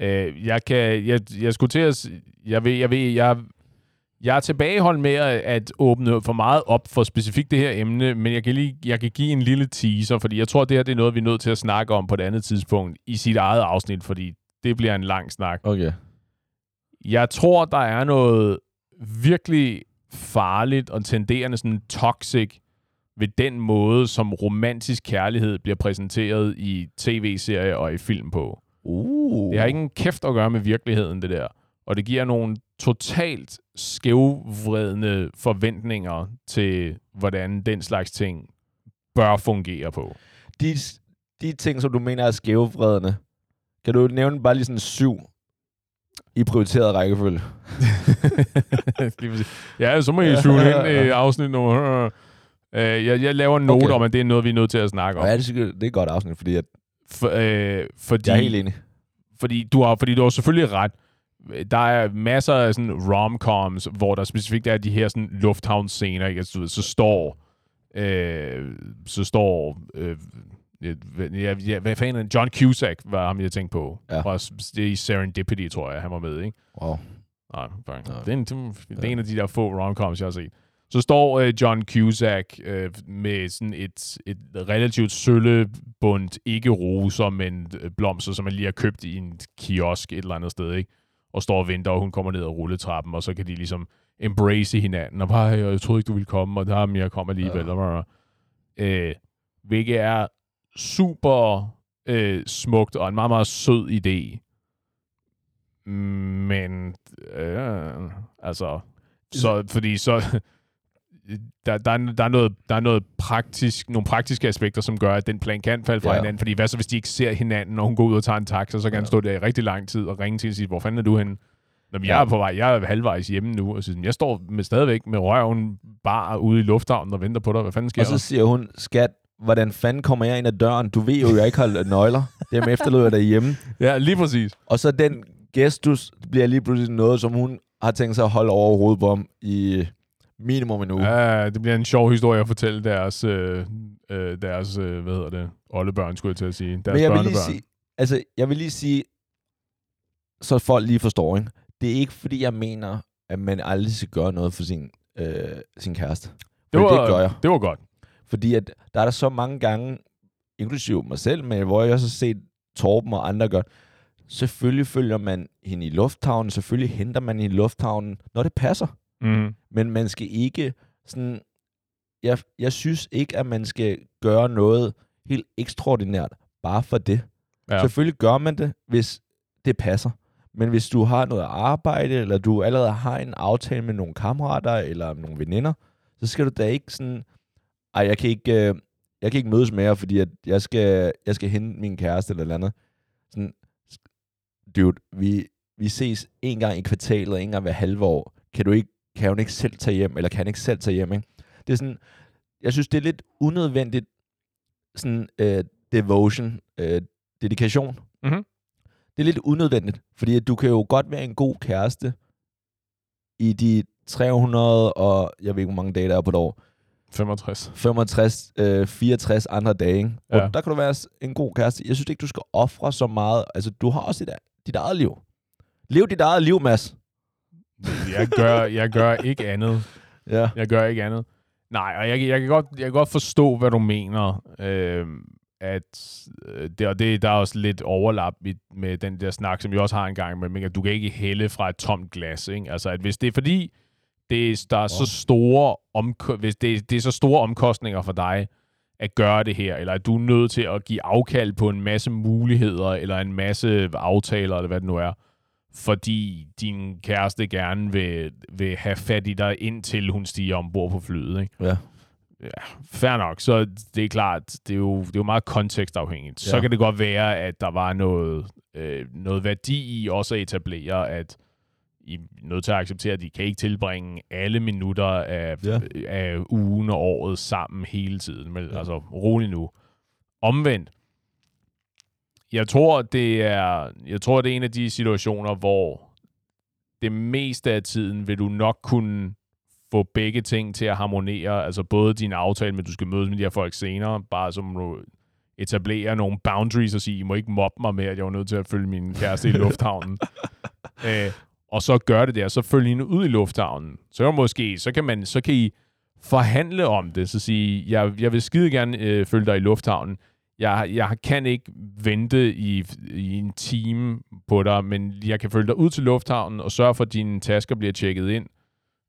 Øh, jeg kan, jeg, jeg skulle til at, jeg ved, jeg ved, jeg, jeg er tilbageholdt med at, at åbne for meget op for specifikt det her emne, men jeg kan, lige, jeg kan give en lille teaser, fordi jeg tror, det her det er noget, vi er nødt til at snakke om på et andet tidspunkt i sit eget afsnit, fordi det bliver en lang snak.
Okay.
Jeg tror, der er noget virkelig farligt og tenderende sådan toxic ved den måde, som romantisk kærlighed bliver præsenteret i tv-serier og i film på.
Uh.
Det har ikke en kæft at gøre med virkeligheden, det der. Og det giver nogle totalt skævvredende forventninger til, hvordan den slags ting bør fungere på.
de, de ting, som du mener er skævevredende, kan du nævne bare lige sådan syv i prioriteret rækkefølge?
Ja, så må I suge ind i afsnit nummer... Øh, jeg, jeg laver en note
Okay.
om, at det er noget, vi er nødt til at snakke om.
Ja, det, er, det er et godt afsnit, fordi at,
For, øh, fordi,
jeg er helt enig.
fordi, du har, fordi du har selvfølgelig ret. Der er masser af sådan rom-coms, hvor der specifikt er de her sådan lufthavnsscener, ikke? Altså, så står øh, så står øh, ja, ja, hvad fanden? John Cusack var ham, jeg tænkte på.
Ja.
Fra, det er i Serendipity, tror jeg, han var med, ikke?
Wow.
Nej, fuck.
Nej.
Det, er en, det er en af de der få romcoms, jeg har set. Så står øh, John Cusack øh, med sådan et, et relativt søllebundt, ikke roser, men øh, blomster, som man lige har købt i en kiosk et eller andet sted, ikke? Og står og venter, og hun kommer ned ad rulletrappen, og så kan de ligesom embrace hinanden, og bare, "Hey, jeg troede ikke, du ville komme, og der men jeg kom alligevel. Ja. Øh, hvilket er super øh, smukt, og en meget, meget sød idé. Men, øh, altså, så, fordi så, der, der, er, der, er noget, der er noget praktisk, nogle praktiske aspekter, som gør, at den plan kan falde fra
Ja.
hinanden. Fordi hvad så, hvis de ikke ser hinanden, og hun går ud og tager en taxa, så kan ja. Han stå der i rigtig lang tid og ringe til og sige, hvor fanden er du henne? Når jeg
Ja.
er på vej, jeg er halvvejs hjemme nu, og siger, jeg står med, stadigvæk med røven bare ude i lufthavnen og venter på dig. Hvad fanden sker
Og så siger hun, skat, hvordan fanden kommer jeg ind ad døren? Du ved jo, jeg ikke har nøgler. dem efterlod jeg derhjemme.
Ja, lige præcis.
Og så den gestus bliver lige pludselig noget, som hun har tænkt sig at holde over hovedet på i minimum en uge.
Ja, det bliver en sjov historie at fortælle deres, øh, øh, deres øh, hvad hedder det, oldebørn, skulle jeg til at sige. Deres
Men jeg vil lige sige, altså, jeg vil lige sige, så folk lige forstår, ikke? Det er ikke, fordi jeg mener, at man aldrig skal gøre noget for sin, øh, sin kæreste.
det, var,
det gør jeg.
Det var godt.
Fordi at der er der så mange gange, inklusive mig selv, men hvor jeg også har set Torben og andre gøre, selvfølgelig følger man hende i lufthavnen, selvfølgelig henter man hende i lufthavnen, når det passer.
Mm.
Men man skal ikke sådan... Jeg, jeg synes ikke, at man skal gøre noget helt ekstraordinært bare for det.
Ja.
Selvfølgelig gør man det, hvis det passer. Men hvis du har noget arbejde, eller du allerede har en aftale med nogle kammerater eller nogle veninder, så skal du da ikke sådan, ej, jeg kan ikke, øh, jeg kan ikke mødes med jer, fordi at jeg, skal, jeg skal hente min kæreste eller eller andet. Sådan, dude, vi, vi ses en gang i kvartalet, en gang hver halve år. Kan du ikke, kan hun ikke selv tage hjem, eller kan han ikke selv tage hjem, ikke? Det er sådan, jeg synes, det er lidt unødvendigt, sådan, øh, devotion, øh, dedikation.
Mhm.
Det er lidt unødvendigt, fordi at du kan jo godt være en god kæreste i de 300 og, jeg ved ikke, hvor mange dage der er på et år,
65.
65, øh, 64 andre dage, ikke?
Ja.
Og der kan du være en god kæreste. Jeg synes ikke, du skal ofre så meget. Altså, du har også dit, dit eget liv. Lev dit eget liv, Mads.
Jeg gør, jeg gør ikke andet.
Ja.
Jeg gør ikke andet. Nej, og jeg, jeg, kan, godt, jeg kan godt forstå, hvad du mener. Øh, at det, og det, der er også lidt overlap i, med den der snak, som vi også har en gang med, at du kan ikke hælde fra et tomt glas. Ikke? Altså, at hvis det er fordi, det er, der er så store omko- hvis det, det er så store omkostninger for dig at gøre det her, eller at du er nødt til at give afkald på en masse muligheder, eller en masse aftaler, eller hvad det nu er, fordi din kæreste gerne vil, vil have fat i dig, indtil hun stiger ombord på flyet. Ikke?
Ja.
Fair nok, så det er klart, det er jo, det er jo meget kontekstafhængigt. Så
Ja.
kan det godt være, at der var noget, øh, noget værdi i også at etablere, at I er nødt til at acceptere, at de kan ikke tilbringe alle minutter af,
Ja.
af ugen og året sammen hele tiden. Men
Ja.
altså, rolig nu. Omvendt, jeg tror, det er, jeg tror, det er en af de situationer, hvor det meste af tiden vil du nok kunne få begge ting til at harmonere. Altså både din aftale med, at du skal mødes med de her folk senere, bare som du etablere nogle boundaries og sige, I må ikke mobbe mig med, at jeg var nødt til at følge min kæreste i lufthavnen. øh, og så gør det der, så følge hende ud i lufthavnen. Så måske, så kan, man, så kan I forhandle om det, så sige, jeg, jeg vil skide gerne øh, følge dig i lufthavnen. Jeg, jeg kan ikke vente i, i en time på dig, men jeg kan følge dig ud til lufthavnen og sørge for, at dine tasker bliver tjekket ind.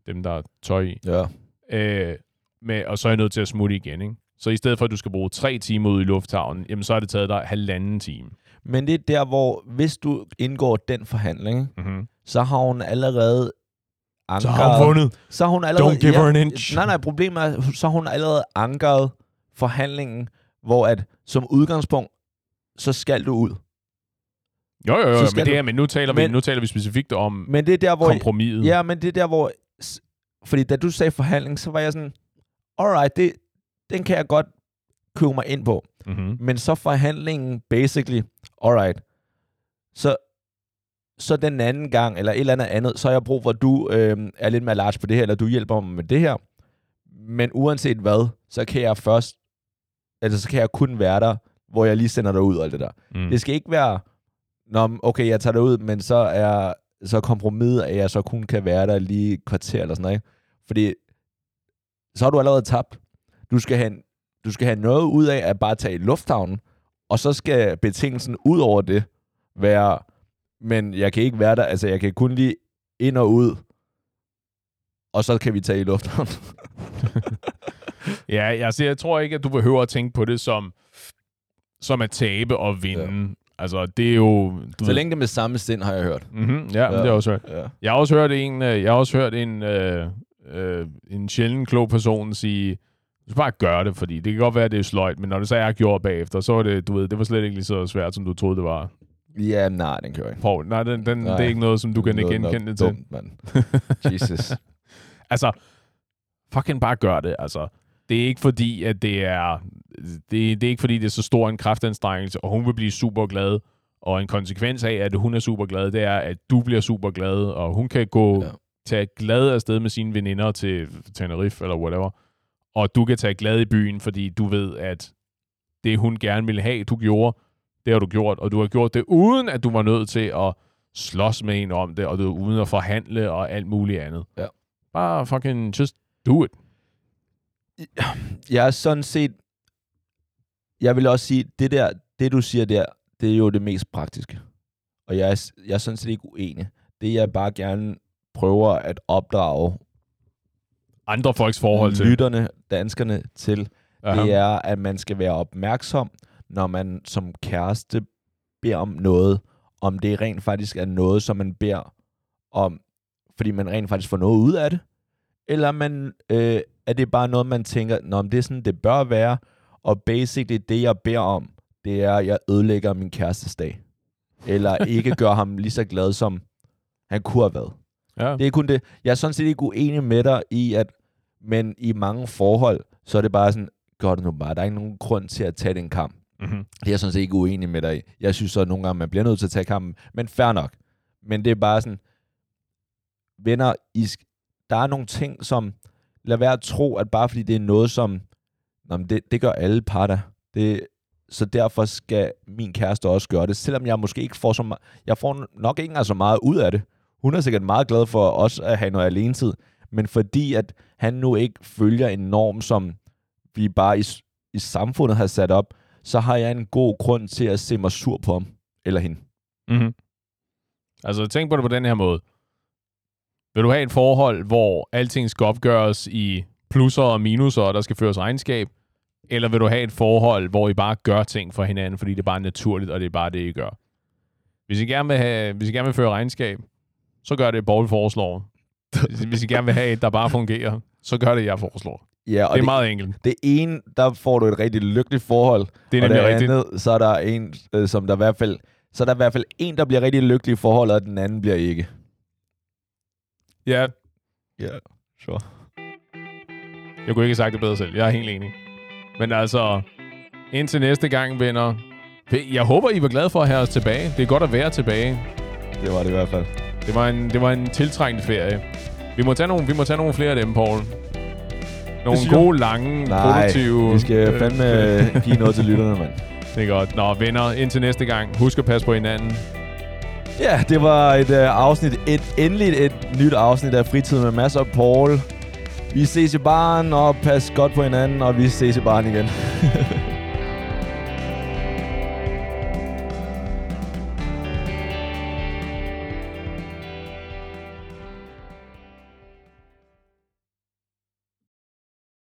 Dem, der er tøj i.
Ja.
Øh, med, og så er jeg nødt til at smutte igen. Ikke? Så i stedet for, at du skal bruge tre timer ude i lufthavnen, jamen så har det taget dig halvanden time.
Men det er der, hvor hvis du indgår den forhandling,
Mm-hmm.
Så har hun allerede ankeret...
Så har hun vundet.
Så har hun allerede...
Don't give her an inch.
Nej, nej, problemet er, så har hun allerede ankeret forhandlingen, hvor at som udgangspunkt, så skal du ud.
Jo, jo, jo, men, det
du-
er, men nu taler, vi,
Men-
nu taler vi specifikt om
Men det er der, hvor...
kompromiset.
Ja, men det er der, hvor... Fordi da du sagde forhandling, så var jeg sådan, alright, det, den kan jeg godt købe mig ind på.
Mm-hmm.
Men så forhandlingen, basically, alright, så, så den anden gang, eller et eller andet andet, så har jeg brug for, at du øh, er lidt mere large på det her, eller du hjælper mig med det her. Men uanset hvad, så kan jeg først, altså så kan jeg kun være der, hvor jeg lige sender dig ud og alt det der.
Mm.
Det skal ikke være, Nå, okay, jeg tager dig ud, men så er så kompromis, at jeg så kun kan være der lige et kvarter eller sådan noget. ikke? Fordi så har du allerede tabt. Du skal have, du skal have noget ud af at bare tage i lufthavnen, og så skal betingelsen ud over det være, men jeg kan ikke være der, altså jeg kan kun lige ind og ud, og så kan vi tage i lufthavnen.
Ja, altså, jeg tror ikke, at du behøver at tænke på det som, som at tabe og vinde. Ja. Altså, det er jo... Du
så længe det er med samme sind, har jeg hørt.
Mm-hmm, ja, ja, det har jeg også hørt.
Ja.
Jeg har også hørt en, øh, jeg har også hørt en, øh, øh, en sjældent klog person sige, du skal bare gøre det, fordi det kan godt være, at det er sløjt, men når det så er gjort bagefter, så var det, du ved, det var slet ikke lige så svært, som du troede, det var.
Ja, nej, den kører ikke.
Prøv, nej, den, den,
Nej.
det er ikke noget, som du kan
Noget
genkende til.
Dumt, mand. Jesus.
Altså, fucking bare gør det, altså. det er ikke fordi, at det er, det, det er ikke fordi, det er så stor en kraftanstrengelse, og hun vil blive super glad. Og en konsekvens af, at hun er super glad, det er, at du bliver super glad, og hun kan gå ja. tage glad afsted med sine veninder til Tenerife eller whatever, og du kan tage glad i byen, fordi du ved, at det, hun gerne ville have, du gjorde, det har du gjort, og du har gjort det uden, at du var nødt til at slås med en om det, og du uden at forhandle og alt muligt andet.
Ja.
Bare fucking just do it.
Jeg er sådan set... Jeg vil også sige, det der, det du siger der, det er jo det mest praktiske. Og jeg er, jeg er sådan set ikke uenig. Det jeg bare gerne prøver at opdrage
andre folks forhold til.
Lytterne, danskerne til, Aha. det er, at man skal være opmærksom, når man som kæreste beder om noget, om det rent faktisk er noget, som man beder om, fordi man rent faktisk får noget ud af det, eller man, øh, er det bare noget, man tænker, Nå, det er sådan, det bør være, og basically det, jeg beder om, det er, at jeg ødelægger min kærestes dag. Eller ikke gør ham lige så glad, som han kunne have været. Ja. Det er kun det. Jeg er sådan set ikke uenig med dig i, at men i mange forhold, så er det bare sådan, gør det nu bare. Der er ikke nogen grund til at tage den kamp. Mm-hmm. Det er jeg sådan set ikke uenig med dig. Jeg synes så, at nogle gange, man bliver nødt til at tage kampen. Men fair nok. Men det er bare sådan, venner, I, der er nogle ting, som, lad være at tro, at bare fordi det er noget, som, nå, det, det gør alle parter. Det, så derfor skal min kæreste også gøre det, selvom jeg måske ikke får så meget, jeg får nok ikke så meget ud af det. Hun er sikkert meget glad for os at have noget alenetid, men fordi at han nu ikke følger en norm, som vi bare i, i samfundet har sat op, så har jeg en god grund til at se mig sur på ham eller hende.
Mm-hmm. Altså tænk på det på den her måde. Vil du have et forhold, hvor alting skal opgøres i plusser og minuser, og der skal føres regnskab? Eller vil du have et forhold, hvor I bare gør ting for hinanden, fordi det er bare naturligt, og det er bare det, I gør? Hvis I gerne vil, have, hvis I gerne vil føre regnskab, så gør det, Borg foreslår. Hvis I gerne vil have et, der bare fungerer, så gør det, jeg foreslår. Ja, og det er det, meget enkelt.
Det ene, der får du et rigtig lykkeligt forhold.
Det er
og
det rigtigt.
andet, så er der en, øh, som der i hvert fald, så er der i hvert fald en, der bliver rigtig lykkelig i forholdet, og den anden bliver ikke.
Ja.
Ja, så.
Jeg kunne ikke have sagt det bedre selv. Jeg er helt enig. Men altså, indtil næste gang, venner. Jeg håber, I var glade for at have os tilbage. Det er godt at være tilbage.
Det var det i hvert fald.
Det var en, det var en tiltrængt ferie. Vi må tage nogle, vi må tage nogle flere af dem, Paul. Nogle gode, lange, Nej, produktive...
vi skal fandme give noget til lytterne, mand.
Det er godt. Nå, venner, indtil næste gang. Husk at passe på hinanden.
Ja, det var et uh, afsnit, et endeligt et nyt afsnit af Fritid med masser af Paul. Vi ses i baren, og pas godt på hinanden, og vi ses i baren igen.